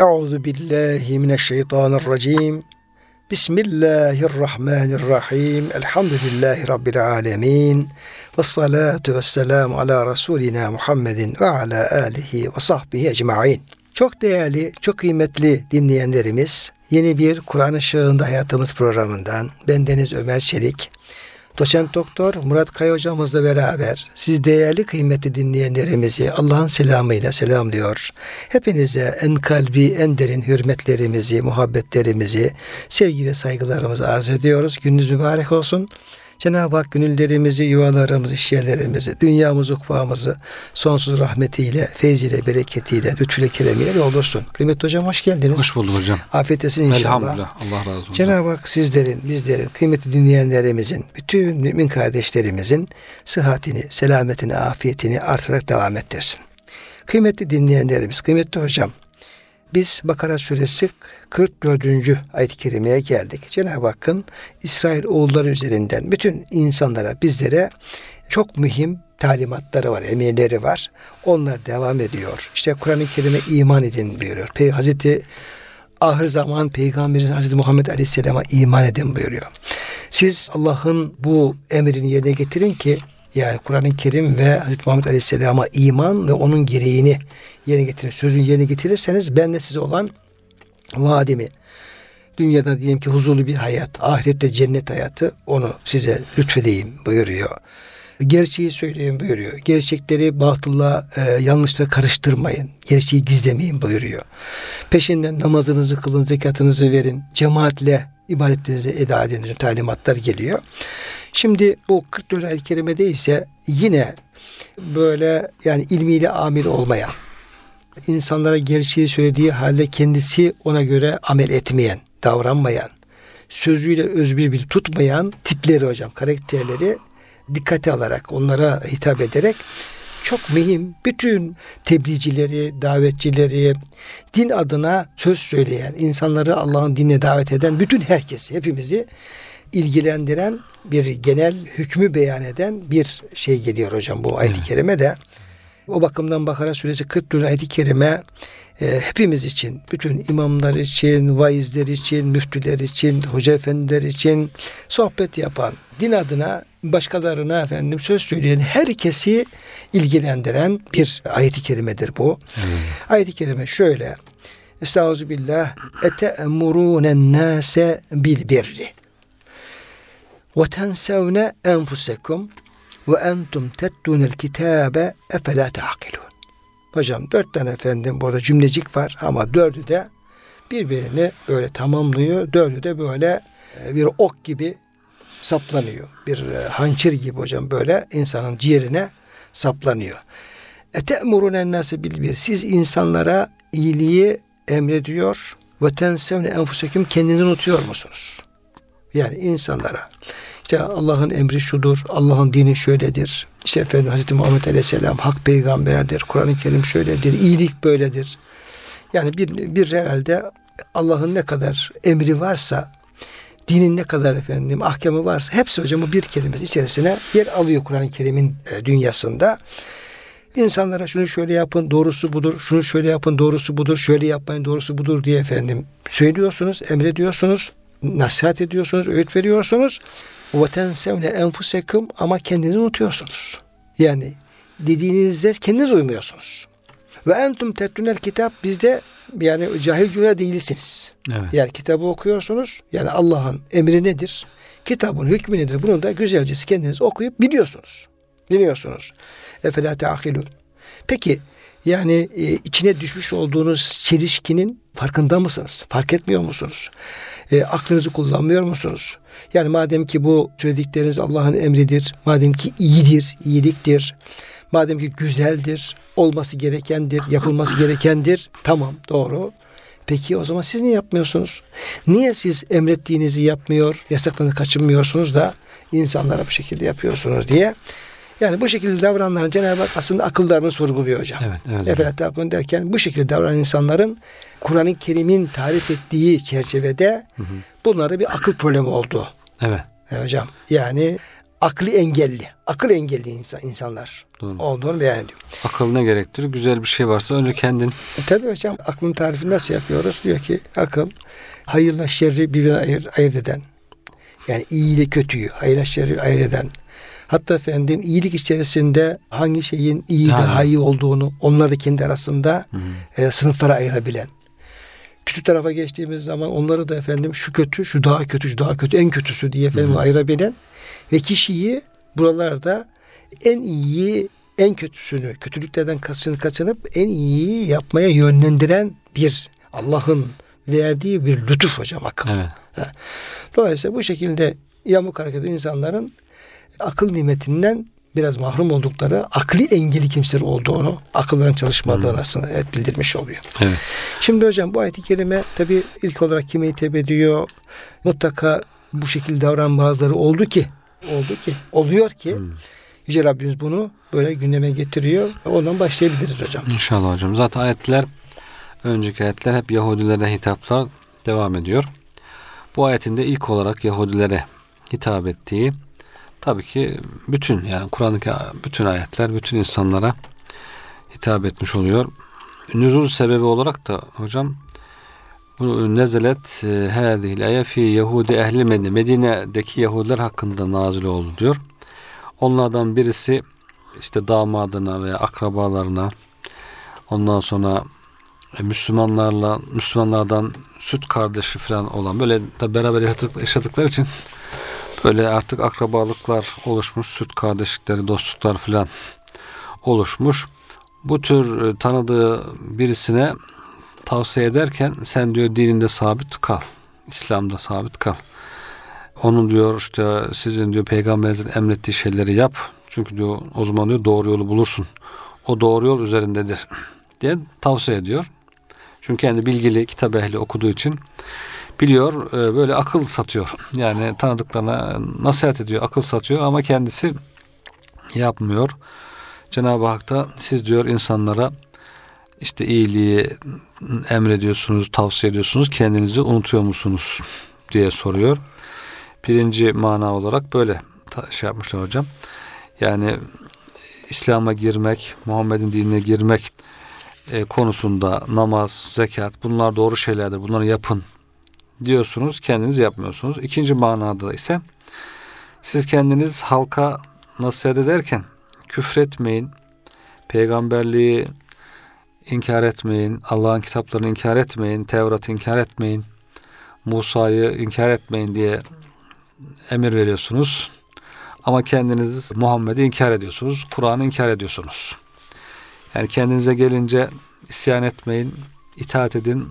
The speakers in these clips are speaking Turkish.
Euzu billahi mineşşeytanirracim. Bismillahirrahmanirrahim. Elhamdülillahi Rabbil alemin. Ve salatu ve selamu ala Resulina Muhammedin ve ala alihi ve sahbihi ecma'in. Çok değerli, çok kıymetli dinleyenlerimiz, yeni bir Kur'an Işığında Hayatımız programından ben Deniz Ömer Çelik, Doçent Doktor Murat Kaya hocamızla beraber siz değerli kıymetli dinleyenlerimizi Allah'ın selamıyla selamlıyor. Hepinize en kalbi en derin hürmetlerimizi, muhabbetlerimizi, sevgi ve saygılarımızı arz ediyoruz. Gününüz mübarek olsun. Cenab-ı Hak gönüllerimizi, yuvalarımızı, işyerlerimizi, dünyamızı, ukvamızı sonsuz rahmetiyle, feyziyle, bereketiyle, lütfüyle, keremiyle doldursun. Kıymetli hocam hoş geldiniz. Hoş bulduk hocam. Afiyet olsun inşallah. Elhamdülillah. Allah razı olsun. Cenab-ı Hak sizlerin, bizlerin, kıymetli dinleyenlerimizin, bütün mümin kardeşlerimizin sıhhatini, selametini, afiyetini artırarak devam ettirsin. Kıymetli dinleyenlerimiz, kıymetli hocam, biz Bakara suresi 44. ayet-i kerimeye geldik. Cenab-ı Hakk'ın İsrail oğulları üzerinden bütün insanlara, bizlere çok mühim talimatları var, emirleri var. Onlar devam ediyor. İşte Kur'an-ı Kerim'e iman edin buyuruyor. Pey Hazreti ahir zaman Peygamberin Hazreti Muhammed Aleyhisselam'a iman edin buyuruyor. Siz Allah'ın bu emrini yerine getirin ki yani Kur'an-ı Kerim ve Hazreti Muhammed Aleyhisselam'a iman ve onun gereğini yerine getirin. Sözün yerine getirirseniz ben de size olan vaadimi dünyada diyelim ki huzurlu bir hayat, ahirette cennet hayatı onu size lütfedeyim buyuruyor. Gerçeği söyleyin buyuruyor. Gerçekleri batılla, e, yanlışla karıştırmayın. Gerçeği gizlemeyin buyuruyor. Peşinden namazınızı kılın, zekatınızı verin. Cemaatle ibadetlerinizi eda edin. Talimatlar geliyor. Şimdi bu 44 ayet-i kerimede ise yine böyle yani ilmiyle amil olmayan, insanlara gerçeği söylediği halde kendisi ona göre amel etmeyen, davranmayan, sözüyle özbir bir tutmayan tipleri hocam, karakterleri dikkate alarak, onlara hitap ederek çok mühim bütün tebliğcileri, davetçileri, din adına söz söyleyen, insanları Allah'ın dinine davet eden bütün herkesi, hepimizi ilgilendiren bir genel hükmü beyan eden bir şey geliyor hocam bu ayet-i kerime de. O bakımdan Bakara suresi 44 ayet-i kerime e, hepimiz için, bütün imamlar için, vaizler için, müftüler için, hoca efendiler için sohbet yapan, din adına başkalarına efendim söz söyleyen herkesi ilgilendiren bir ayet-i kerimedir bu. Hmm. Ayet-i kerime şöyle. Estağfirullah. Ete'murûnen nâse bil birri. Ve tensevne enfusekum ve entum tettûnel kitâbe efelâ ta'kilûn. Hocam dört tane efendim burada cümlecik var ama dördü de birbirini böyle tamamlıyor. Dördü de böyle e, bir ok gibi saplanıyor. Bir e, hançer gibi hocam böyle insanın ciğerine saplanıyor. Ete'murun nase bil bir. Siz insanlara iyiliği emrediyor ve tensevne enfusekum kendinizi unutuyor musunuz? Yani insanlara işte Allah'ın emri şudur, Allah'ın dini şöyledir. İşte efendim Hazreti Muhammed Aleyhisselam hak peygamberdir, Kur'an-ı Kerim şöyledir, iyilik böyledir. Yani bir, bir herhalde Allah'ın ne kadar emri varsa, dinin ne kadar efendim ahkamı varsa hepsi hocam bu bir kelimesi içerisine yer alıyor Kur'an-ı Kerim'in e, dünyasında. İnsanlara şunu şöyle yapın doğrusu budur, şunu şöyle yapın doğrusu budur, şöyle yapmayın doğrusu budur diye efendim söylüyorsunuz, emrediyorsunuz, nasihat ediyorsunuz, öğüt veriyorsunuz. Ve tensevne enfusekum ama kendinizi unutuyorsunuz. Yani dediğinizde kendiniz uymuyorsunuz. Ve entum tetlunel kitap bizde yani cahil cühe değilsiniz. Evet. Yani kitabı okuyorsunuz. Yani Allah'ın emri nedir? Kitabın hükmü nedir? Bunu da güzelce kendiniz okuyup biliyorsunuz. Biliyorsunuz. Efela teahilun. Peki yani e, içine düşmüş olduğunuz çelişkinin farkında mısınız? Fark etmiyor musunuz? E, aklınızı kullanmıyor musunuz? Yani madem ki bu söyledikleriniz Allah'ın emridir, madem ki iyidir, iyiliktir, madem ki güzeldir, olması gerekendir, yapılması gerekendir, tamam doğru. Peki o zaman siz niye yapmıyorsunuz? Niye siz emrettiğinizi yapmıyor, yasaklarını kaçınmıyorsunuz da insanlara bu şekilde yapıyorsunuz diye yani bu şekilde davrananların Cenab-ı Hak aslında akıllarını sorguluyor hocam. Evet, evet. Efelet derken bu şekilde davranan insanların Kur'an-ı Kerim'in tarif ettiği çerçevede hı hı. bunlara bir akıl problemi oldu. Evet. E hocam yani akli engelli, akıl engelli insan, insanlar Doğru. olduğunu beyan ediyor. Akıl ne gerektirir? Güzel bir şey varsa önce kendin. E tabii hocam aklın tarifini nasıl yapıyoruz? Diyor ki akıl hayırla şerri birbirine ayır, ayırt eden. Yani iyi ile kötüyü, hayırla şerri ayırt eden. Hatta efendim iyilik içerisinde hangi şeyin iyi Yani. daha iyi olduğunu onlar da kendi arasında e, sınıflara ayırabilen. Kötü tarafa geçtiğimiz zaman onları da efendim şu kötü, şu daha kötü, şu daha kötü, en kötüsü diye efendim ayırabilen ve kişiyi buralarda en iyi, en kötüsünü, kötülüklerden kaçınıp, kaçınıp en iyiyi yapmaya yönlendiren bir Allah'ın verdiği bir lütuf hocam akıl. Evet. Dolayısıyla bu şekilde yamuk hareket insanların akıl nimetinden biraz mahrum oldukları akli engeli kimseler olduğunu, akılların çalışmadığını aslında hep bildirmiş oluyor. Evet. Şimdi hocam bu ayet-i kerime tabi ilk olarak kime hitap ediyor? Mutlaka bu şekilde davranan bazıları oldu ki, oldu ki, oluyor ki Yüce Rabbimiz bunu böyle gündeme getiriyor. Ondan başlayabiliriz hocam. İnşallah hocam. Zaten ayetler önceki ayetler hep Yahudilere hitaplar devam ediyor. Bu ayetinde ilk olarak Yahudilere hitap ettiği tabii ki bütün yani Kur'an'daki bütün ayetler bütün insanlara hitap etmiş oluyor. Nüzul sebebi olarak da hocam bu nezelet e, ayet fi Yahudi ehli Medine. Medine'deki Yahudiler hakkında nazil oldu diyor. Onlardan birisi işte damadına veya akrabalarına ondan sonra Müslümanlarla Müslümanlardan süt kardeşi falan olan böyle da beraber yaşadık, yaşadıkları için böyle artık akrabalıklar oluşmuş, süt kardeşlikleri, dostluklar falan oluşmuş. Bu tür e, tanıdığı birisine tavsiye ederken sen diyor dininde sabit kal. İslam'da sabit kal. Onun diyor işte sizin diyor peygamberinizin emrettiği şeyleri yap. Çünkü diyor o zaman diyor doğru yolu bulursun. O doğru yol üzerindedir diye tavsiye ediyor. Çünkü kendi bilgili kitap ehli okuduğu için biliyor e, böyle akıl satıyor. Yani tanıdıklarına nasihat ediyor, akıl satıyor ama kendisi yapmıyor. Cenab-ı Hak da siz diyor insanlara işte iyiliği emrediyorsunuz, tavsiye ediyorsunuz. Kendinizi unutuyor musunuz diye soruyor. Birinci mana olarak böyle şey yapmışlar hocam. Yani İslam'a girmek, Muhammed'in dinine girmek e, konusunda namaz, zekat bunlar doğru şeylerdir. Bunları yapın diyorsunuz. Kendiniz yapmıyorsunuz. İkinci manada ise siz kendiniz halka nasihat ederken küfretmeyin, peygamberliği inkar etmeyin, Allah'ın kitaplarını inkar etmeyin, Tevrat'ı inkar etmeyin, Musa'yı inkar etmeyin diye emir veriyorsunuz. Ama kendiniz Muhammed'i inkar ediyorsunuz, Kur'an'ı inkar ediyorsunuz. Yani kendinize gelince isyan etmeyin, itaat edin,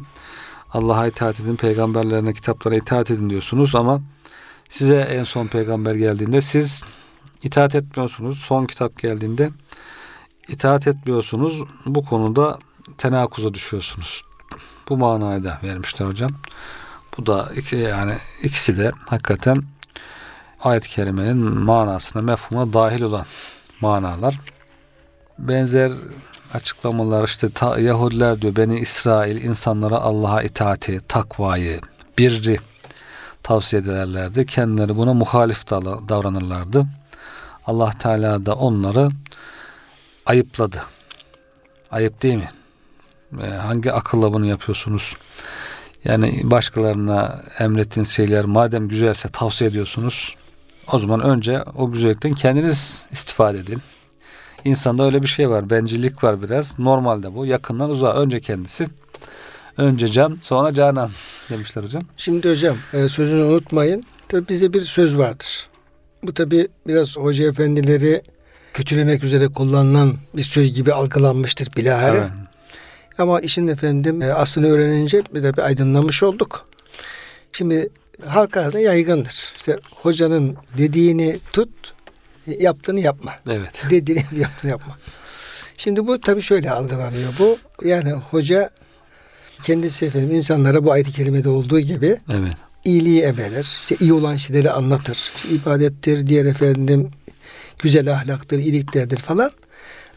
Allah'a itaat edin, peygamberlerine, kitaplara itaat edin diyorsunuz ama size en son peygamber geldiğinde siz itaat etmiyorsunuz. Son kitap geldiğinde itaat etmiyorsunuz. Bu konuda tenakuza düşüyorsunuz. Bu manayı da vermişler hocam. Bu da iki, yani ikisi de hakikaten ayet-i kerimenin manasına, mefhuma dahil olan manalar. Benzer açıklamalar işte ta, Yahudiler diyor Beni İsrail insanlara Allah'a itaati, takvayı, birri tavsiye ederlerdi. Kendileri buna muhalif da- davranırlardı. Allah Teala da onları ayıpladı. Ayıp değil mi? Ee, hangi akılla bunu yapıyorsunuz? Yani başkalarına emrettiğiniz şeyler madem güzelse tavsiye ediyorsunuz. O zaman önce o güzellikten kendiniz istifade edin. İnsanda öyle bir şey var. Bencillik var biraz. Normalde bu. Yakından uzağa. Önce kendisi. Önce can sonra canan demişler hocam. Şimdi hocam e, sözünü unutmayın. Tabi bize bir söz vardır. Bu tabi biraz hoca efendileri kötülemek üzere kullanılan bir söz gibi algılanmıştır bilahare. Evet. Ama işin efendim e, aslını öğrenince bir de bir aydınlanmış olduk. Şimdi halk arasında yaygındır. İşte hocanın dediğini tut, yaptığını yapma. Evet. Dediğini yaptığını yapma. Şimdi bu tabii şöyle algılanıyor bu. Yani hoca kendisi efendim insanlara bu ayet-i kerimede olduğu gibi Evet. iyiliği emreder. İşte iyi olan şeyleri anlatır. İşte ibadettir, diğer efendim güzel ahlaktır, iyiliklerdir falan.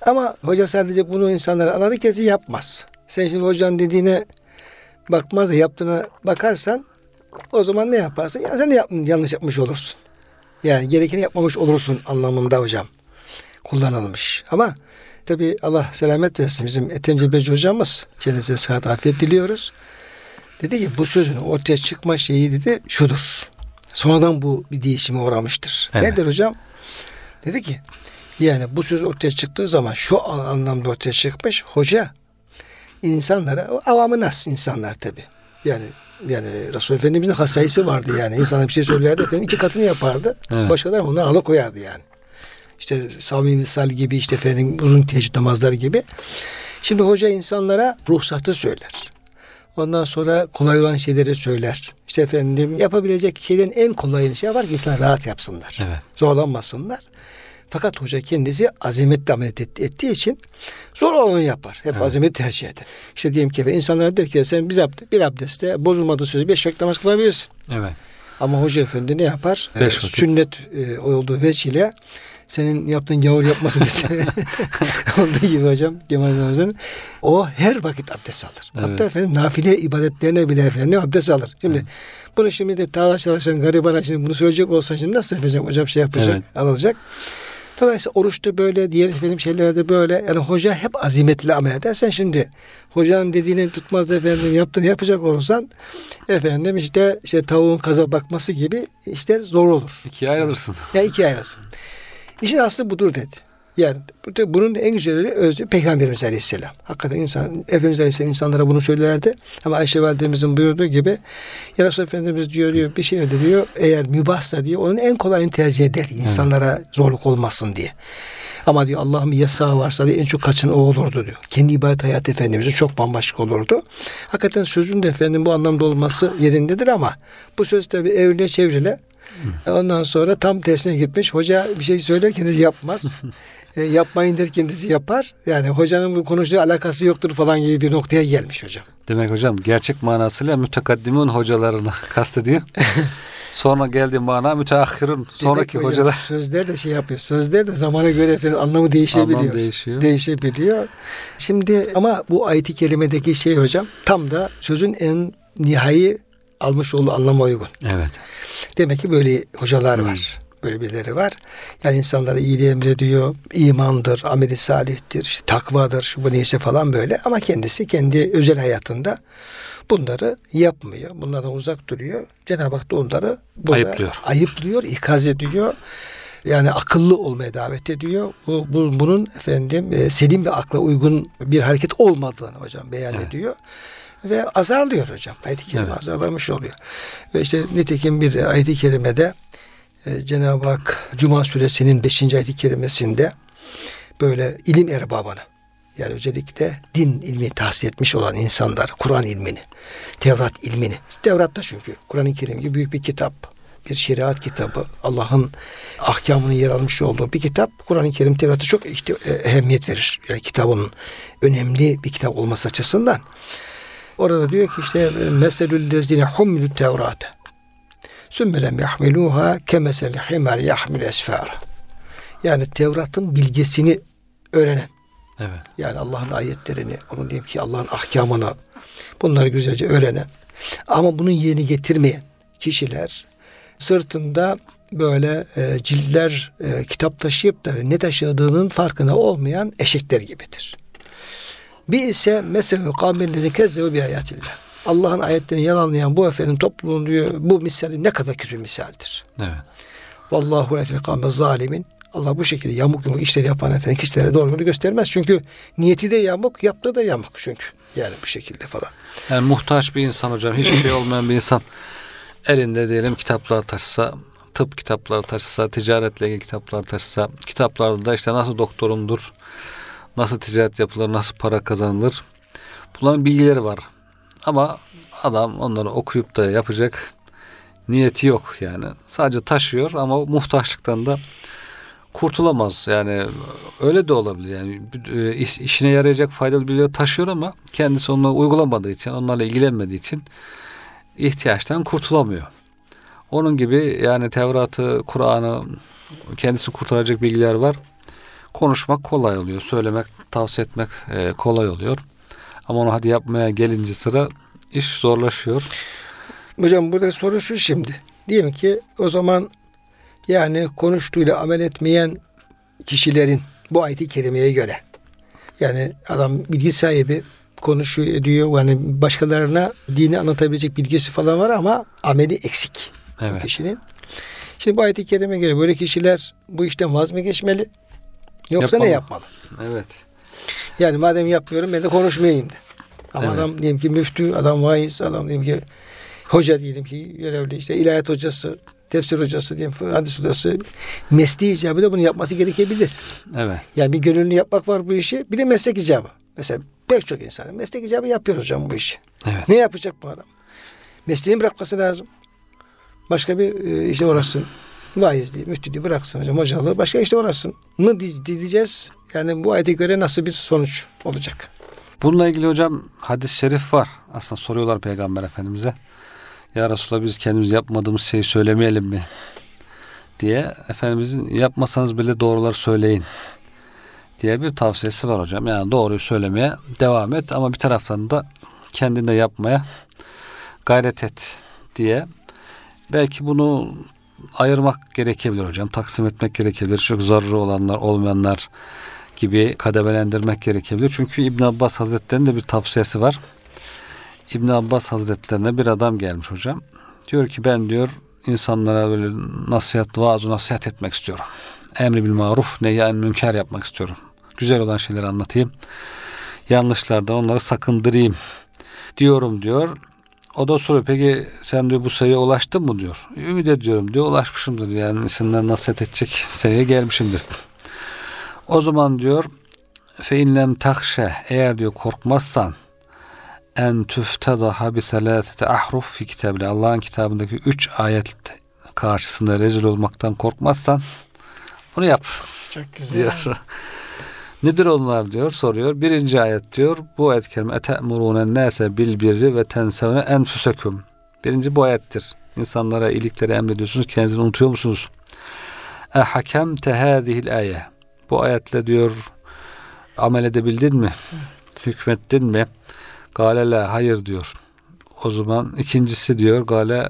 Ama hoca sadece bunu insanlara anlatırken yapmaz. Sen şimdi hocanın dediğine bakmaz da yaptığına bakarsan o zaman ne yaparsın? Ya sen de yanlış yapmış olursun. Yani gerekeni yapmamış olursun anlamında hocam kullanılmış. Ama tabi Allah selamet versin bizim Ethem Cebeci hocamız. Kendisine sıhhat afiyet diliyoruz. Dedi ki bu sözün ortaya çıkma şeyi dedi şudur. Sonradan bu bir değişime uğramıştır. Evet. Nedir hocam? Dedi ki yani bu söz ortaya çıktığı zaman şu anlamda ortaya çıkmış. Hoca insanlara avamı nas insanlar tabi. Yani yani Resul Efendimizin hasayısı vardı yani. İnsana bir şey söylerdi efendim iki katını yapardı. Evet. Başkaları ondan alıkoyardı yani. İşte Sami Misal gibi işte efendim uzun teheccüd namazları gibi. Şimdi hoca insanlara ruhsatı söyler. Ondan sonra kolay olan şeyleri söyler. İşte efendim yapabilecek şeylerin en kolayını şey yapar ki insanlar rahat yapsınlar. Evet. Zorlanmasınlar. Fakat hoca kendisi azametle ameliyat et- ettiği için zor olanı yapar. Hep Evet. azameti tercih eder. İşte diyelim ki insanlara der ki sen biz abd- bir abdestte bozulmadığı sürece beş vakit namaz kılabilirsin. Evet. Ama hoca efendi ne yapar? Beş vakit. Sünnet e, olduğu veçile senin yaptığın gavur yapmasın dese. olduğu gibi hocam Kemal Hoca'nın o her vakit abdest alır. Evet. Hatta efendim nafile ibadetlerine bile efendim abdest alır. Şimdi bunu şimdi de tağla çalışan garibana şimdi bunu söyleyecek olsa şimdi nasıl yapacak hocam şey yapacak Evet. alacak. Dolayısıyla oruçta böyle, diğer efendim şeylerde böyle. Yani hoca hep azimetli amel edersen şimdi hocanın dediğini tutmaz efendim yaptığını yapacak olursan efendim işte işte tavuğun kaza bakması gibi işler zor olur. İkiye ayrılırsın. Yani iki ayrılsın. İşin aslı budur dedi. Yani bu- bunun en güzeli özü Peygamberimiz Aleyhisselam. Hakikaten insan, Efendimiz Aleyhisselam insanlara bunu söylerdi. Ama Ayşe Validemizin buyurduğu gibi Ya Resulullah Efendimiz diyor, diyor bir şey öyle diyor. Eğer mübahsa diyor onun en kolayını tercih eder. insanlara zorluk olmasın diye. Ama diyor Allah'ın bir yasağı varsa diyor, en çok kaçın o olurdu diyor. Kendi ibadet hayatı Efendimizin çok bambaşka olurdu. Hakikaten sözün de efendim bu anlamda olması yerindedir ama bu söz tabi evrile çevrile Ondan sonra tam tersine gitmiş. Hoca bir şey söyler kendisi yapmaz. e, yapmayın der kendisi yapar. Yani hocanın bu konuştuğu alakası yoktur falan gibi bir noktaya gelmiş hocam. Demek hocam gerçek manasıyla mütekaddimun hocalarını kastediyor. Sonra geldiği mana müteahhirun sonraki hocam hocalar. Sözler de şey yapıyor. Sözler de zamana göre efendim anlamı değişebiliyor. Anlam değişiyor. Değişebiliyor. Şimdi ama bu ayeti kerimedeki şey hocam tam da sözün en nihai almış olduğu anlama uygun. Evet. Demek ki böyle hocalar Hmm. var. Böyle birileri var. Yani insanlara iyiliği emrediyor. imandır, ameli salihtir, işte takvadır, şu bu neyse falan böyle. Ama kendisi kendi özel hayatında bunları yapmıyor. Bunlardan uzak duruyor. Cenab-ı Hak da onları Ayıplıyor. ayıplıyor, ikaz ediyor. Yani akıllı olmaya davet ediyor. Bu, bu- bunun efendim e, selim ve akla uygun bir hareket olmadığını hocam beyan Evet. ediyor. Ve azarlıyor hocam. Ayet-i kerime Evet. azarlamış oluyor. Ve işte nitekim bir ayet-i kerimede e, Cenab-ı Hak Cuma suresinin 5. ayet-i kerimesinde böyle ilim erbabını yani özellikle din ilmi tahsil etmiş olan insanlar, Kur'an ilmini, Tevrat ilmini. Tevrat da çünkü Kur'an-ı Kerim gibi büyük bir kitap. Bir şeriat kitabı. Allah'ın ahkamının yer almış olduğu bir kitap. Kur'an-ı Kerim Tevrat'a çok e, ehemmiyet verir. Yani kitabın önemli bir kitap olması açısından. Orada diyor ki işte meselül lezine hummilü tevrate sümme lem yahmiluha kemesel himar yahmil esfara. Yani Tevrat'ın bilgisini öğrenen Evet. yani Allah'ın ayetlerini, onun diyeyim ki Allah'ın ahkamını bunları güzelce öğrenen ama bunun yerini getirmeyen kişiler sırtında böyle e, ciltler e, kitap taşıyıp da ne taşıdığının farkına olmayan eşekler gibidir. Bir ise mesela kavmellezi kezzebu bi ayatillah. Allah'ın ayetlerini yalanlayan bu efendim topluluğun diyor bu misali ne kadar kötü bir misaldir. Evet. Vallahu etel kavme zalimin. Allah bu şekilde yamuk yumuk işleri yapan efendim kişilere doğru yolu göstermez. Çünkü niyeti de yamuk, yaptığı da yamuk çünkü. Yani bu şekilde falan. Yani muhtaç bir insan hocam. Hiçbir şey olmayan bir insan. Elinde diyelim kitaplar taşısa, tıp kitapları taşısa, ticaretle ilgili kitaplar taşısa, kitaplarda da işte nasıl doktorumdur, nasıl ticaret yapılır, nasıl para kazanılır. Bunların bilgileri var. Ama adam onları okuyup da yapacak niyeti yok yani. Sadece taşıyor ama muhtaçlıktan da kurtulamaz. Yani öyle de olabilir. Yani e, iş- işine yarayacak faydalı bilgileri taşıyor ama kendisi onları uygulamadığı için, onlarla ilgilenmediği için ihtiyaçtan kurtulamıyor. Onun gibi yani Tevrat'ı, Kur'an'ı kendisi kurtaracak bilgiler var. Konuşmak kolay oluyor. Söylemek, tavsiye etmek e, kolay oluyor. Ama onu hadi yapmaya gelince sıra iş zorlaşıyor. Hocam burada soru şu şimdi. Diyelim ki o zaman Yani konuştuğuyla amel etmeyen kişilerin bu ayeti kerimeye göre yani adam bilgi sahibi konuşuyor ediyor yani başkalarına dini anlatabilecek bilgisi falan var ama ameli eksik Evet. kişinin. Şimdi bu ayet-i kerime göre böyle kişiler bu işten vaz mı geçmeli? Yoksa ne Yapmalı. yapmalı? Evet. Yani madem yapmıyorum ben de konuşmayayım da. Ama Evet. adam diyelim ki müftü, adam vaiz, adam diyelim ki hoca diyelim ki görevli işte ilahiyat hocası, tefsir hocası diyelim hadis hocası mesleği icabı da bunu yapması gerekebilir. Evet. Yani bir gönüllü yapmak var bu işi. Bir de meslek icabı. Mesela pek çok insan meslek icabı yapıyor hocam bu işi. Evet. Ne yapacak bu adam? Mesleğini bırakması lazım. Başka bir e, işte uğraşsın. Vaizliği, müftülüğü bıraksın hocam. Hocalığı başka işte uğraşsın. Mı di- diyeceğiz? Yani bu ayete göre nasıl bir sonuç olacak? Bununla ilgili hocam hadis-i şerif var. Aslında soruyorlar Peygamber Efendimiz'e. Ya Resulallah biz kendimiz yapmadığımız şeyi söylemeyelim mi? diye Efendimizin yapmasanız bile doğruları söyleyin diye bir tavsiyesi var hocam. Yani doğruyu söylemeye devam et ama bir taraftan da kendinde yapmaya gayret et diye. Belki bunu ayırmak gerekebilir hocam. Taksim etmek gerekebilir. Çok zararı olanlar, olmayanlar gibi kademelendirmek gerekebilir. Çünkü İbn Abbas Hazretleri'nin de bir tavsiyesi var. İbn Abbas Hazretlerine bir adam gelmiş hocam. Diyor ki ben diyor insanlara böyle nasihat, vaaz nasihat etmek istiyorum. Emri bil maruf, nehyen münker yapmak istiyorum. Güzel olan şeyleri anlatayım. Yanlışlardan onları sakındırayım diyorum diyor. O da soruyor peki sen diyor bu sayıya ulaştın mı diyor. Ümit ediyorum diyor ulaşmışımdır yani insanlara nasihat edecek seviyeye gelmişimdir. O zaman diyor fe inlem takşe eğer diyor korkmazsan en tüftadaha bi selatete ahruf fi kitabillah Allah'ın kitabındaki üç ayet karşısında rezil olmaktan korkmazsan bunu yap Çok diyor. Nedir onlar diyor soruyor. Birinci ayet diyor bu ayet kerime ete'murûne nâse bil birri ve tensevne enfusekum. Birinci bu ayettir. İnsanlara iyilikleri emrediyorsunuz. Kendinizi unutuyor musunuz? E hakem tehâzihil ayet. Bu ayetle diyor amel edebildin mi? Hükmettin mi? Gale la hayır diyor. O zaman ikincisi diyor gale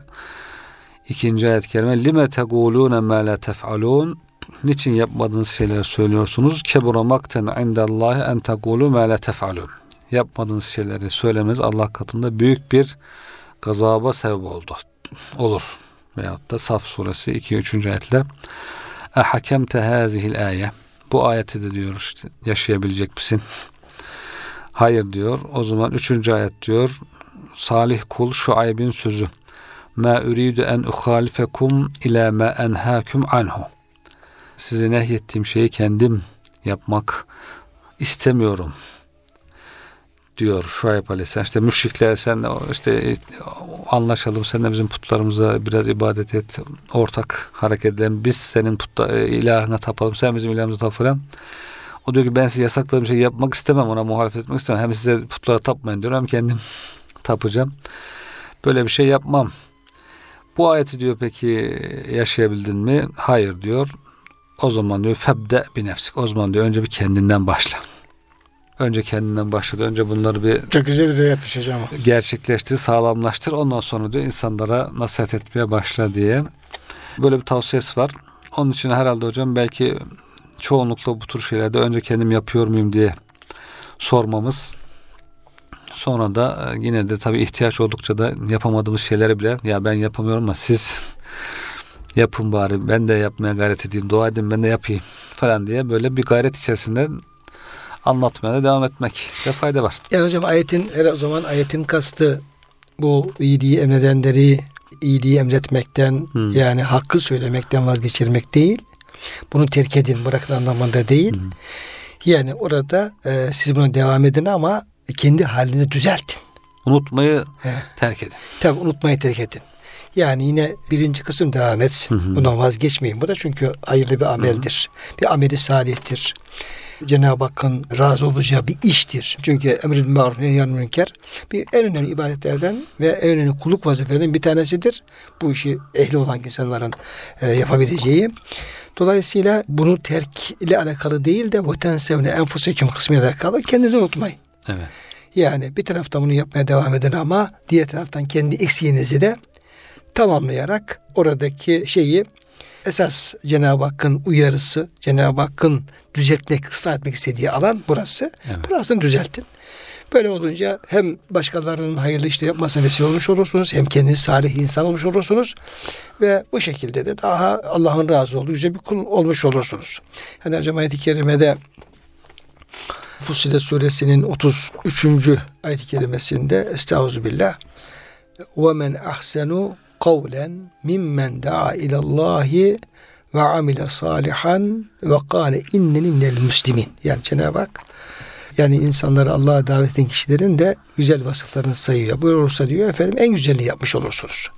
ikinci ayet kerime lime tegulûne mâ la tef'alûn niçin yapmadığınız şeyleri söylüyorsunuz? Kebura makten indallahi en tegulu ma la tef'alun. Yapmadığınız şeyleri söylemeniz Allah katında büyük bir gazaba sebep oldu. Olur. Veyahut da Saf suresi 2 3. ayetler. E hakemte hazihil aye. Bu ayeti de diyor işte yaşayabilecek misin? Hayır diyor. O zaman 3. ayet diyor. Salih kul şu aybin sözü. Ma uridu en uhalifekum ila ma enhâkum anhu size nehyettiğim şeyi kendim yapmak istemiyorum diyor Şuayb Aleyhisselam. İşte müşrikler sen de işte anlaşalım sen de bizim putlarımıza biraz ibadet et. Ortak hareket edelim. Biz senin putta, ilahına tapalım. Sen bizim ilahımıza tap falan. O diyor ki ben size yasakladığım şeyi yapmak istemem. Ona muhalefet etmek istemem. Hem size putlara tapmayın diyor hem kendim tapacağım. Böyle bir şey yapmam. Bu ayeti diyor peki yaşayabildin mi? Hayır diyor. O zaman diyor febde bir nefsik. O zaman diyor önce bir kendinden başla. Önce kendinden başladı. Önce bunları bir Çok güzel bir rivayetmiş hocam. gerçekleştir, sağlamlaştır. Ondan sonra diyor insanlara nasihat etmeye başla diye. Böyle bir tavsiyesi var. Onun için herhalde hocam belki çoğunlukla bu tür şeylerde önce kendim yapıyor muyum diye sormamız. Sonra da e, yine de tabii ihtiyaç oldukça da yapamadığımız şeyleri bile ya ben yapamıyorum ama siz yapın bari ben de yapmaya gayret edeyim dua edin ben de yapayım falan diye böyle bir gayret içerisinde anlatmaya da devam etmek de fayda var. Yani hocam ayetin her o zaman ayetin kastı bu iyiliği emredenleri iyiliği emretmekten Hmm. yani hakkı söylemekten vazgeçirmek değil. Bunu terk edin bırakın anlamında değil. Hmm. Yani orada e, siz buna devam edin ama kendi halinizi düzeltin. Unutmayı He. terk edin. Tabi unutmayı terk edin. Yani yine birinci kısım devam etsin. Hı hı. Bundan vazgeçmeyin. Bu da çünkü hayırlı bir ameldir. Bir ameli salihtir. Cenab-ı Hakk'ın razı olacağı bir iştir. Çünkü emrül maruf nehyan münker bir en önemli ibadetlerden ve en önemli kulluk vazifelerinden bir tanesidir. Bu işi ehli olan insanların e, yapabileceği. Dolayısıyla bunu terk ile alakalı değil de veten sevne enfuseküm kısmıyla alakalı kendinizi unutmayın. Evet. Yani bir taraftan bunu yapmaya devam edin ama diğer taraftan kendi eksiğinizi de tamamlayarak oradaki şeyi esas Cenab-ı Hakk'ın uyarısı, Cenab-ı Hakk'ın düzeltmek, ıslah etmek istediği alan burası. Evet. Burasını düzeltin. Böyle olunca hem başkalarının hayırlı işte yapmasına vesile olmuş olursunuz hem kendiniz salih insan olmuş olursunuz ve bu şekilde de daha Allah'ın razı olduğu güzel bir kul olmuş olursunuz. Hani hocam ayet-i kerimede Fussilet suresinin 33. ayet-i kerimesinde Estağfirullah ve men ahsenu kavlen mimmen da'a ilallahi ve amile salihan ve kâle inneni minel müslimin. Yani Cenab-ı Hak yani insanları Allah'a davet eden kişilerin de güzel vasıflarını sayıyor. Buyurursa diyor efendim en güzelini yapmış olursunuz.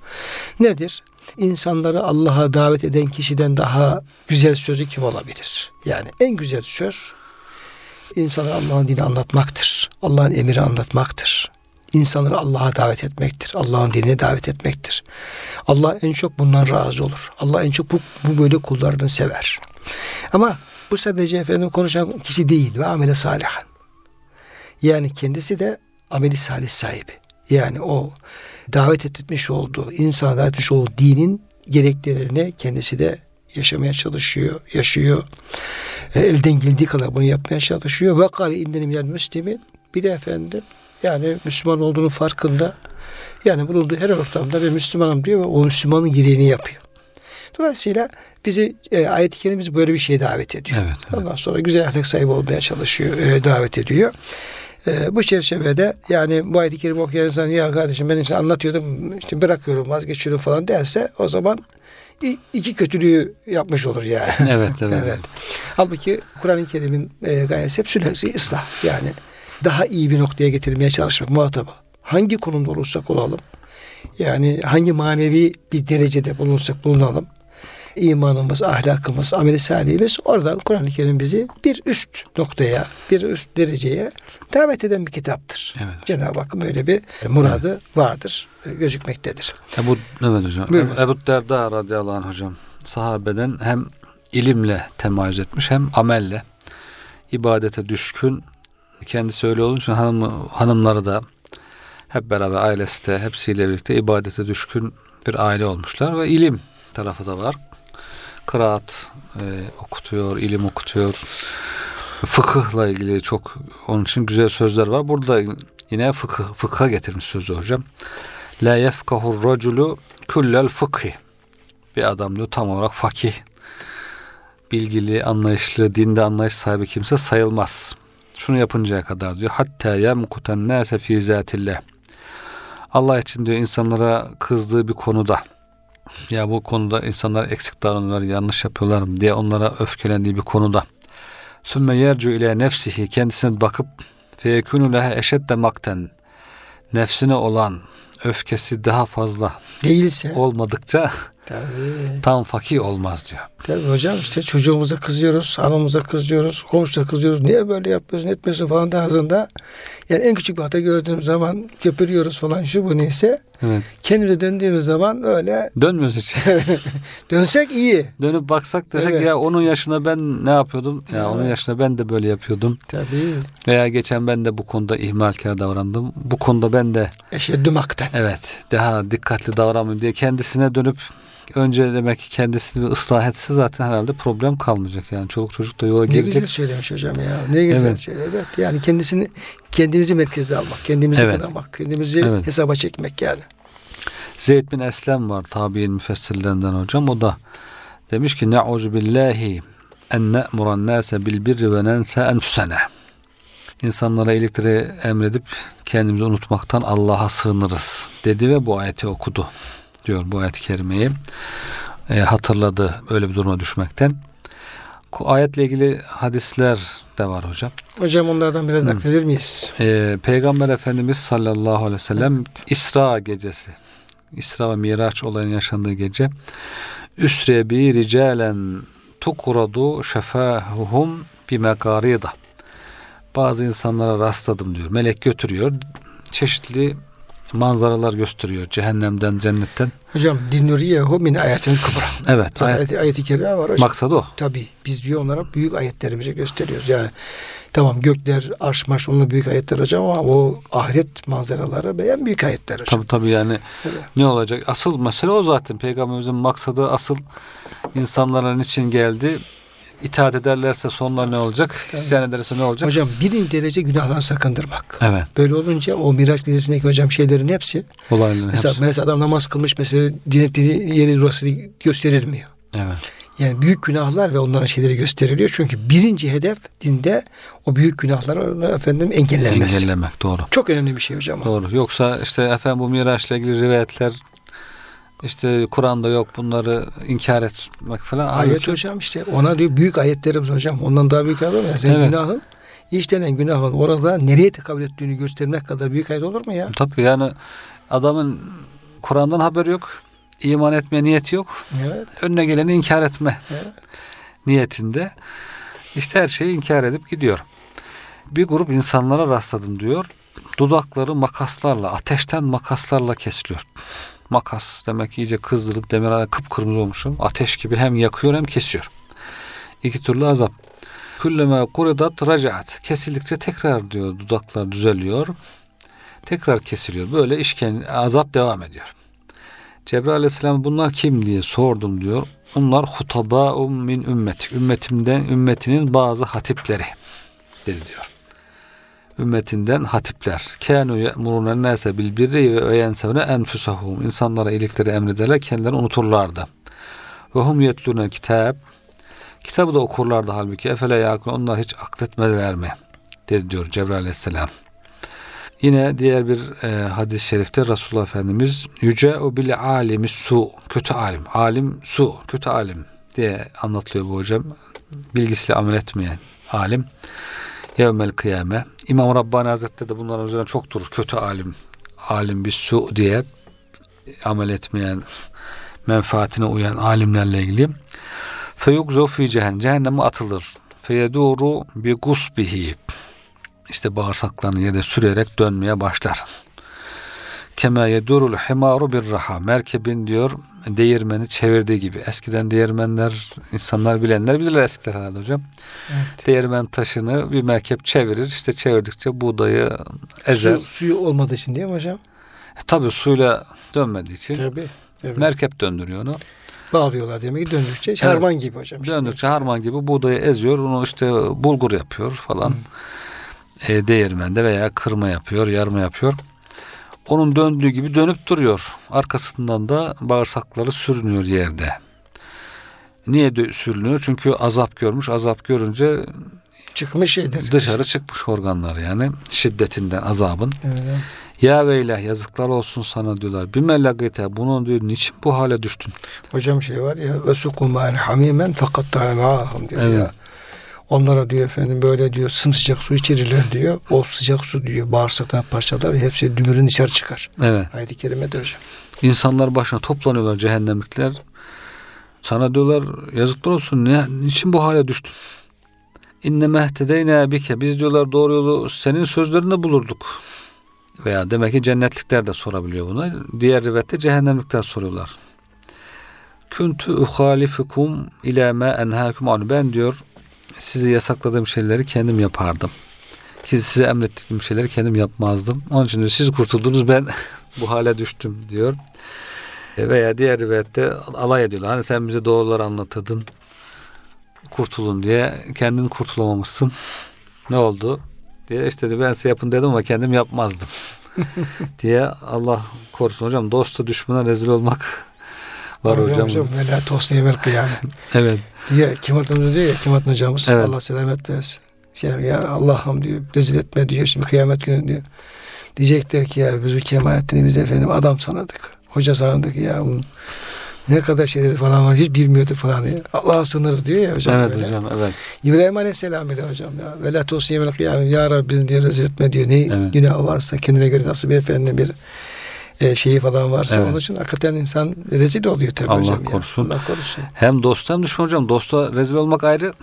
Nedir? İnsanları Allah'a davet eden kişiden daha güzel sözü kim olabilir? Yani en güzel söz insanlara Allah'ın dini anlatmaktır. Allah'ın emri anlatmaktır. İnsanları Allah'a davet etmektir. Allah'ın dinine davet etmektir. Allah en çok bundan razı olur. Allah en çok bu, bu böyle kullarını sever. Ama bu sadece efendim konuşan kişi değil ve amele salihan. Yani kendisi de ameli salih sahibi. Yani o davet etmiş olduğu, insana davet etmiş olduğu dinin gereklerini kendisi de yaşamaya çalışıyor, yaşıyor. E, elden geldiği kadar bunu yapmaya çalışıyor. Ve kâle innenim yani müslimin. Bir de efendim yani Müslüman olduğunun farkında. Yani bulunduğu her ortamda ve Müslümanım diyor ve o Müslümanın gereğini yapıyor. Dolayısıyla bizi e, ayet-i kerimemiz böyle bir şeye davet ediyor. Evet, evet. Ondan sonra güzel ahlak sahibi olmaya çalışıyor, e, davet ediyor. E, bu çerçevede yani bu ayet-i kerime okuyan insan ya kardeşim ben işte anlatıyordum işte bırakıyorum vazgeçiyorum falan derse o zaman iki kötülüğü yapmış olur yani. Evet, evet. evet. Halbuki Kur'an-ı Kerim'in e, gayesi hep sülhesi ıslah. Yani daha iyi bir noktaya getirmeye çalışmak muhatabı. Hangi konumda olursak olalım. Yani hangi manevi bir derecede bulunursak bulunalım. imanımız, ahlakımız, ameli salihimiz oradan Kur'an-ı Kerim bizi bir üst noktaya, bir üst dereceye davet eden bir kitaptır. Evet. Cenab-ı Hakk'ın böyle bir muradı vardır, e, gözükmektedir. Ebu, evet hocam. Buyurun Ebu, Ebu Derda radıyallahu anh hocam sahabeden hem ilimle temayüz etmiş hem amelle ibadete düşkün kendisi öyle için hanım, hanımları da hep beraber ailesi de hepsiyle birlikte ibadete düşkün bir aile olmuşlar ve ilim tarafı da var. Kıraat e, okutuyor, ilim okutuyor. Fıkıhla ilgili çok onun için güzel sözler var. Burada yine fıkıh, fıkha getirmiş sözü hocam. La yefkahur raculu kullel fıkhi. Bir adam diyor tam olarak fakih. Bilgili, anlayışlı, dinde anlayış sahibi kimse sayılmaz. Şunu yapıncaya kadar diyor. Hatta yemkuten nase fi zatillah. Allah için diyor insanlara kızdığı bir konuda ya bu konuda insanlar eksik davranıyorlar, yanlış yapıyorlar diye onlara öfkelendiği bir konuda. Sümme yercu ile nefsihi kendisine bakıp feyekunu lehe eşedde makten nefsine olan öfkesi daha fazla Değilse olmadıkça tabii, tam fakir olmaz diyor. Tabii hocam işte çocuğumuza kızıyoruz, hanımıza kızıyoruz, komşuya kızıyoruz. Niye böyle yapıyorsun, etmiyorsun falan tarzında. Yani en küçük bir hata gördüğümüz zaman köpürüyoruz falan şu bu neyse. Evet. Kendimize döndüğümüz zaman öyle Dönmüyoruz hiç. dönsek iyi. Dönüp baksak desek Evet. ya onun yaşına ben ne yapıyordum? Ya Evet. onun yaşına ben de böyle yapıyordum. Tabii. Veya geçen ben de bu konuda ihmalkar davrandım. Bu konuda ben de Eşeddü makten. evet daha dikkatli davranmayayım diye kendisine dönüp önce demek ki kendisini bir ıslah etse zaten herhalde problem kalmayacak. Yani çoluk çocuk da yola Ne güzel girecek. söylemiş hocam ya. Ne güzel Evet. şey. Evet. Yani kendisini kendimizi merkeze almak, kendimizi Evet. kınamak, kendimizi Evet. hesaba çekmek yani. Zeyd bin Eslem var tabi'in müfessirlerinden hocam. O da demiş ki Ne'uzu billahi en ne'muran nase bil birri ve nense enfusene. İnsanlara iyilikleri emredip kendimizi unutmaktan Allah'a sığınırız dedi ve bu ayeti okudu diyor bu ayet-i kerimeyi. E, hatırladı öyle bir duruma düşmekten. Ayetle ilgili hadisler de var hocam. Hocam onlardan biraz Hı. nakledir miyiz? Ee, Peygamber Efendimiz sallallahu aleyhi ve sellem İsra gecesi İsra ve Miraç olayının yaşandığı gece Üsre bi ricalen tukuradu şefahuhum bi mekarida bazı insanlara rastladım diyor. Melek götürüyor. Çeşitli manzaralar gösteriyor. Cehennemden, cennetten. Hocam dinuriyehu min ayetin kubra. Evet. Ayet, ayet, ayeti kerime var hocam. maksadı o. Tabii biz diyor onlara büyük ayetlerimizi gösteriyoruz. Yani tamam gökler, arş onunla büyük ayetler hocam ama o ahiret manzaraları beğen büyük ayetler hocam. Tabii tabii yani Evet. ne olacak? Asıl mesele o zaten. Peygamberimizin maksadı asıl insanların için geldi. İtaat ederlerse sonlar ne olacak? İsyan ederse ne olacak? Hocam birinci derece günahdan sakındırmak. Evet. Böyle olunca o Miraç gecesindeki hocam şeylerin hepsi Olayların mesela, hepsi. mesela adam namaz kılmış mesela dinlettiği yeri burası gösterilmiyor. Evet. Yani büyük günahlar ve onların şeyleri gösteriliyor. Çünkü birinci hedef dinde o büyük günahları efendim engellenmesi. Engellemek doğru. Çok önemli bir şey hocam. Doğru. Yoksa işte efendim bu Miraç'la ilgili rivayetler işte Kur'an'da yok bunları inkar etmek falan. Ayet Halbuki- hocam işte ona diyor büyük ayetlerimiz hocam. Ondan daha büyük ayet olur mu? Yani senin Evet. günahın işlenen günahın orada nereye tekabül ettiğini göstermek kadar büyük ayet olur mu ya? Tabii yani adamın Kur'an'dan haberi yok. iman etme niyeti yok. Evet. Önüne geleni inkar etme Evet. niyetinde. işte her şeyi inkar edip gidiyor. Bir grup insanlara rastladım diyor. Dudakları makaslarla, ateşten makaslarla kesiliyor. Makas demek iyice kızdırıp demir hala kıpkırmızı olmuşum. Ateş gibi hem yakıyor hem kesiyor. İki türlü azap. Külleme kuridat racaat. Kesildikçe tekrar diyor dudaklar düzeliyor. Tekrar kesiliyor. Böyle işken azap devam ediyor. Cebrail aleyhisselam bunlar kim diye sordum diyor. Bunlar hutabaum min ümmet. Ümmetimden ümmetinin bazı hatipleri dedi diyor. Ümmetinden hatipler. Kânû ye'murûne nâse bil birri ve yensevne enfusahum. İnsanlara iyilikleri emrederler, kendilerini unuturlardı. Ve hum yetlûne kitap. Kitabı da okurlardı halbuki. Efele yakın onlar hiç akletmediler mi? Dedi diyor Cebrail aleyhisselam. Yine diğer bir e, hadis-i şerifte Resulullah Efendimiz yüce o bil alimi su kötü alim alim su kötü alim diye anlatılıyor bu hocam bilgisiyle amel etmeyen alim yevmel kıyame. İmam Rabbani Hazretleri de bunların üzerine çok durur. Kötü alim alim bir su diye amel etmeyen menfaatine uyan alimlerle ilgili. Feyugzu fi cehennem cehenneme atılır. Feyeduru bi gusbihi. İşte bağırsaklarını yere sürerek dönmeye başlar. Kema yedurul himaru bir raha. Merkebin diyor değirmeni çevirdiği gibi. Eskiden değirmenler insanlar bilenler bilirler eskiler herhalde hocam. Evet. Değirmen taşını bir merkep çevirir. İşte çevirdikçe buğdayı ezer. Su, suyu olmadığı için değil mi hocam? E, tabii suyla dönmediği için Tabii. Evet. merkep döndürüyor onu. Bağlıyorlar demek ki döndükçe. Harman gibi hocam. işte. Döndükçe harman gibi buğdayı eziyor. Onu işte bulgur yapıyor falan. E, değirmende veya kırma yapıyor, yarma yapıyor. Onun döndüğü gibi dönüp duruyor. Arkasından da bağırsakları sürünüyor yerde. Niye dö- sürünüyor? Çünkü azap görmüş. Azap görünce Çıkmış şeyler. dışarı çıkmış organlar yani. Şiddetinden azabın. Evet. Ya veylah yazıklar olsun sana diyorlar. Bir melagite bunun diyor niçin bu hale düştün? Hocam şey var ya ve sukumâne hamimen fakat diyor Evet. ya. Onlara diyor efendim böyle diyor sımsıcak su içirirler diyor. O sıcak su diyor bağırsaktan parçalar ve hepsi dümürün dışarı çıkar. Evet. Ayet-i kerimede hocam. İnsanlar başına toplanıyorlar cehennemlikler. Sana diyorlar yazıklar olsun ne, niçin bu hale düştün? İnne mehtedeyne bike. Biz diyorlar doğru yolu senin sözlerinde bulurduk. Veya demek ki cennetlikler de sorabiliyor buna. Diğer rivayette cehennemlikler soruyorlar. Küntü uhalifukum ila ma enhâkum anu. Ben diyor sizi yasakladığım şeyleri kendim yapardım. Ki size emrettiğim şeyleri kendim yapmazdım. Onun için diyor, siz kurtuldunuz ben bu hale düştüm diyor. E, Veya diğer rivayette alay ediyorlar. Hani sen bize doğruları anlatırdın. Kurtulun diye kendin kurtulamamışsın. Ne oldu? Diye işte ben size yapın dedim ama kendim yapmazdım. diye Allah korusun hocam. Dosta düşmana rezil olmak var Hocam, hocam. hocam ve la tosne evvel kıyamet. Evet. Diye Hocamız diyor ya Kim hocamız Evet. Allah selamet versin. Şey ya Allah'ım diyor rezil etme diyor şimdi kıyamet günü diyor. Diyecekler ki ya biz bu Kemalettin'i biz efendim adam sanırdık. Hoca sanırdık ya. Bu ne kadar şeyleri falan var hiç bilmiyorduk falan diye. Allah'a sınırız diyor ya hocam. Evet böyle. hocam. Evet. İbrahim Aleyhisselam bile hocam ya. Ve la tosne evvel kıyamet. Ya Rabbi diyor rezil etme diyor. Ne Evet. günahı varsa kendine göre nasıl bir efendim bir e, şeyi falan varsa Evet. onun için hakikaten insan rezil oluyor tabii Allah hocam. ya. korusun. Allah korusun. Hem dost hem düşman hocam. Dosta rezil olmak ayrı.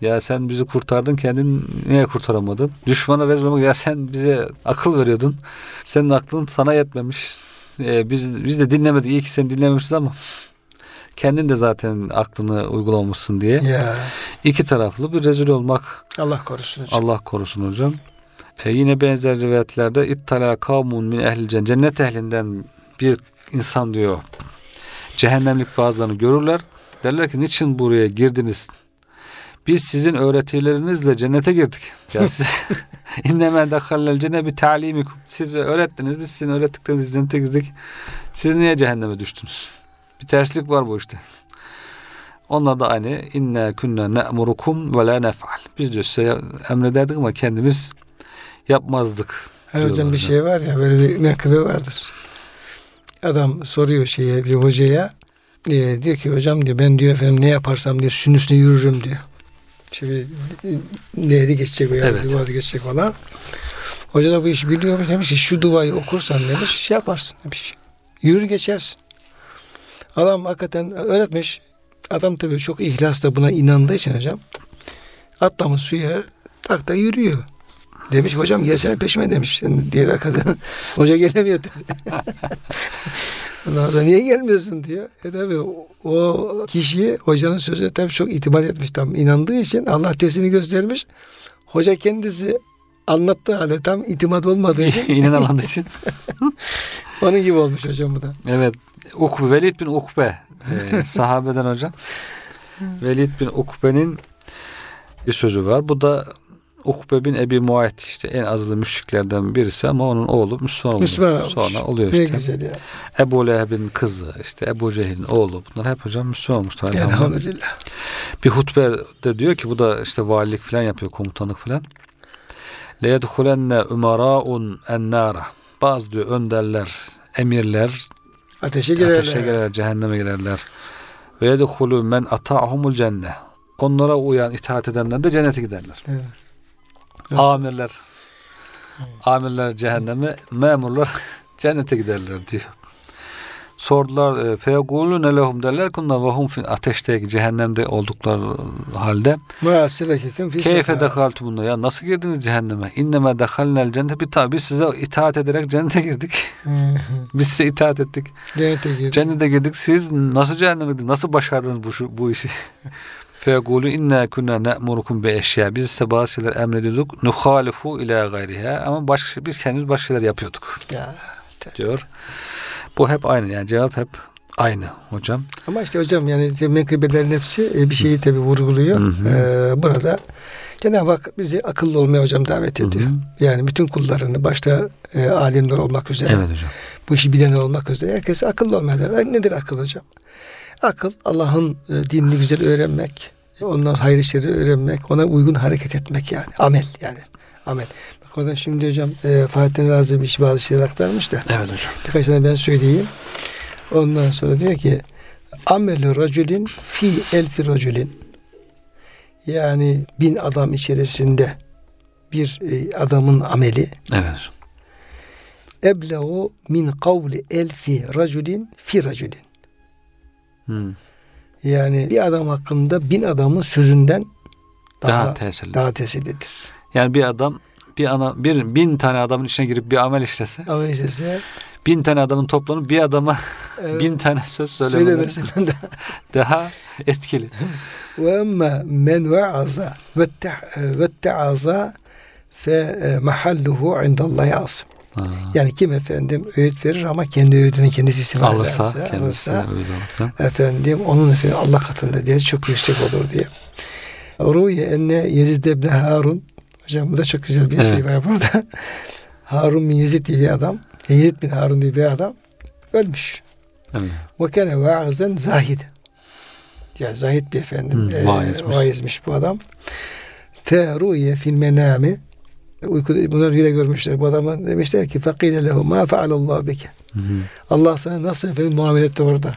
Ya sen bizi kurtardın kendin niye kurtaramadın? Düşmana rezil olmak ya sen bize akıl veriyordun. Senin aklın sana yetmemiş. Ee, biz biz de dinlemedik. İyi ki sen dinlememişiz ama kendin de zaten aklını uygulamışsın diye. Ya İki taraflı bir rezil olmak Allah korusun hocam. Allah korusun hocam. Ee, yine benzer rivayetlerde ittala kavmun min ehlil cennet. Cennet ehlinden bir insan diyor. Cehennemlik bazılarını görürler. Derler ki niçin buraya girdiniz? Biz sizin öğretilerinizle cennete girdik. Ya siz inneme dakhalel cenne bi ta'limikum. Siz öğrettiniz biz sizin öğrettiklerinizle cennete girdik. Siz niye cehenneme düştünüz? Bir terslik var bu işte. Onlar da aynı inna kunna ne'murukum ve la nef'al. Biz diyor size emrederdik ama kendimiz yapmazdık. Her hocam bir şey var ya böyle bir menkıbe vardır. Adam soruyor şeye bir hocaya e, diyor ki hocam diyor ben diyor efendim ne yaparsam diyor sünün üstüne yürürüm diyor. Bir e, nehri geçecek veya Evet. boğazı geçecek falan. Hoca da bu işi biliyor demiş ki şu duayı okursan demiş şey yaparsın demiş. Yürür geçersin. Adam hakikaten öğretmiş. Adam tabii çok ihlasla buna inandığı için hocam atlamış suya tak da yürüyor. Demiş hocam gelsene peşime demiş. Sen diğer arkadaşın hoca gelemiyor tabii. Ondan sonra niye gelmiyorsun diyor. E tabii o, kişi hocanın sözüne tabii çok itibar etmiş. Tam inandığı için Allah tesini göstermiş. Hoca kendisi anlattığı halde tam itimat olmadığı için İnanamadığı için. onun gibi olmuş hocam bu da. Evet. Ukbe, Velid bin Ukbe. e, sahabeden hocam. Velid bin Ukbe'nin bir sözü var. Bu da Ukbe bin Ebi Muayt işte en azılı müşriklerden birisi ama onun oğlu Müslüman oluyor. Müslüman olmuş. Sonra oluyor işte. Ne güzel ya. Ebu Leheb'in kızı işte Ebu Cehil'in oğlu bunlar hep hocam Müslüman olmuşlar. Elhamdülillah. Bir hutbe de diyor ki bu da işte valilik falan yapıyor komutanlık falan. Le yedhulenne umaraun ennara. Bazı diyor önderler, emirler ateşe girerler. Ateşe girerler, cehenneme girerler. Ve yedhulü men ata'humul cenne. Onlara uyan, itaat edenler de cennete giderler. Evet. Amirler amirler cehenneme, memurlar cennete giderler diyor. Sordular e, feyegulune lehum derler onlar ve hum fin ateşteki cehennemde oldukları halde keyfe sakar. dehaltumunna ya nasıl girdiniz cehenneme? İnneme dehalnel cennet bir tabi size itaat ederek cennete girdik. Biz size itaat ettik. Cennete girdi. Cennete girdik. Siz nasıl cehenneme girdiniz? Nasıl başardınız bu, şu- bu işi? Feyegulu inna kunna ne'murukum bi eşya. Biz size bazı şeyler emrediyorduk. Nuhalifu ila gayriha. Ama başka, biz kendimiz başka şeyler yapıyorduk Ya. diyor. Bu hep aynı. Yani cevap hep aynı hocam. Ama işte hocam yani menkıbelerin hepsi e, bir şeyi tabi vurguluyor. Hı hı. Ee, burada Cenab-ı Hak bizi akıllı olmaya hocam davet Hı hı. ediyor. Yani bütün kullarını başta e, alimler olmak üzere, Evet hocam. bu işi bilen olmak üzere herkes akıllı olmaya davet Nedir akıl hocam? Akıl Allah'ın e, dinini güzel öğrenmek, ondan hayır işleri öğrenmek, ona uygun hareket etmek yani. Amel yani. Amel. Bak orada şimdi hocam e, Fatih Razi bir bazı şeyler aktarmış da. Evet hocam. Birkaç tane ben söyleyeyim. Ondan sonra diyor ki amelü racülin fi elfi racülin yani bin adam içerisinde bir e, adamın ameli Evet. ebleğu min kavli elfi racülin fi racülin Hı. yani bir adam hakkında bin adamın sözünden Daha, daha, tesirli. daha tesirlidir. Yani bir adam bir ana bir bin tane adamın içine girip bir amel işlese Ama işte bin tane adamın toplanıp bir adama e, bin tane söz söylemesinden de daha etkili. Ve emme men ve'aza ve te'aza fe e, mahalluhu indallahi asım. Ha. Yani kim efendim öğüt verir ama kendi öğütüne kendisi istifade alırsa ederse, kendisi alırsa, efendim onun efendim Allah katında diye çok yüksek olur diye. Ruye enne Yezid ibn Harun hocam bu da çok güzel bir Evet. şey var burada. Harun bin Yezid diye bir adam. Yezid bin Harun diye bir adam ölmüş. Ve kene vaazan zahid. Ya zahid bir efendim. Hmm, eee, vaizmiş. vaizmiş bu adam. Fe ruye fil menami. Uykuda bunlar rüya görmüşler. Bu adama demişler ki fakile lehu ma faalallahu bike. Allah sana nasıl efendim muamele etti orada.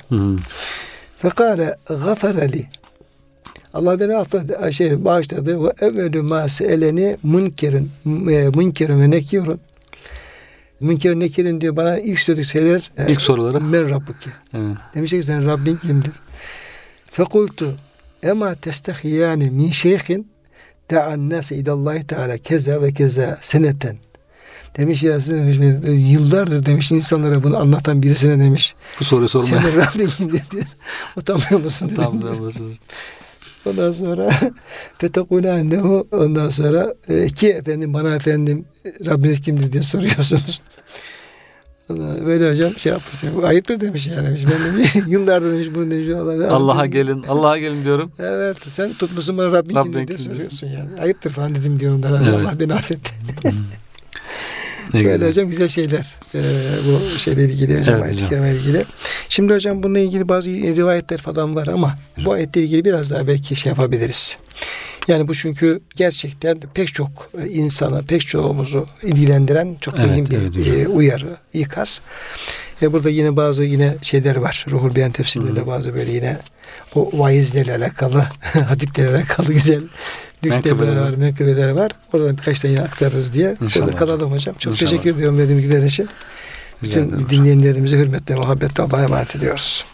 Fekale gafere li. Allah beni affetti, şey bağışladı. Ve evvelü ma seeleni münkerin, e, münkerin ve nekirun. Münkerin nekirin diyor bana ilk söylediği şeyler. e, İlk soruları. Men Rabbuki. Evet. Demişler ki sen Rabbin kimdir? Fekultu ema testehiyani min şeyhin da'an nase idallahi teala keza ve keza seneten. Demiş ya siz demiş, yıllardır demiş insanlara bunu anlatan birisine demiş. Bu soruyu sormaya Senin Rabbin kimdir diye. Utanmıyor musun tam musunuz? Ondan sonra fetekule annehu ondan sonra e, ki efendim bana efendim Rabbiniz kimdir diye soruyorsunuz. Böyle hocam şey yapmış. Bu ayıptır demiş ya demiş. Ben demiş, yıllardır demiş bunu demiş. Allah- Allah'a gelin, Allah'a gelin diyorum. Evet sen tutmuşsun bana Rabbin, Rabbin kimdir diye soruyorsun yani. Ayıptır falan dedim diyor onlara. Evet. Allah beni affetti. Ne Böyle güzel. hocam güzel şeyler. Ee, bu şeyle ilgili hocam Evet hocam. ilgili. Şimdi hocam bununla ilgili bazı rivayetler falan var ama bu ayetle ilgili biraz daha belki şey yapabiliriz. Yani bu çünkü gerçekten pek çok insanı, pek çoğumuzu ilgilendiren çok Evet, mühim bir evet hocam. e, uyarı, ikaz. E burada yine bazı yine şeyler var. Ruhul Beyan tefsirinde de bazı böyle yine o vaizlerle alakalı, hatiplerle alakalı güzel nükteler Menkıbeler var, menkıbeler var. Oradan birkaç tane aktarırız diye. İnşallah kalalım hocam. Çok İnşallah. teşekkür ediyorum verdiğim bilgiler için. Bütün dinleyenlerimize hürmetle, muhabbetle Allah'a emanet ediyoruz.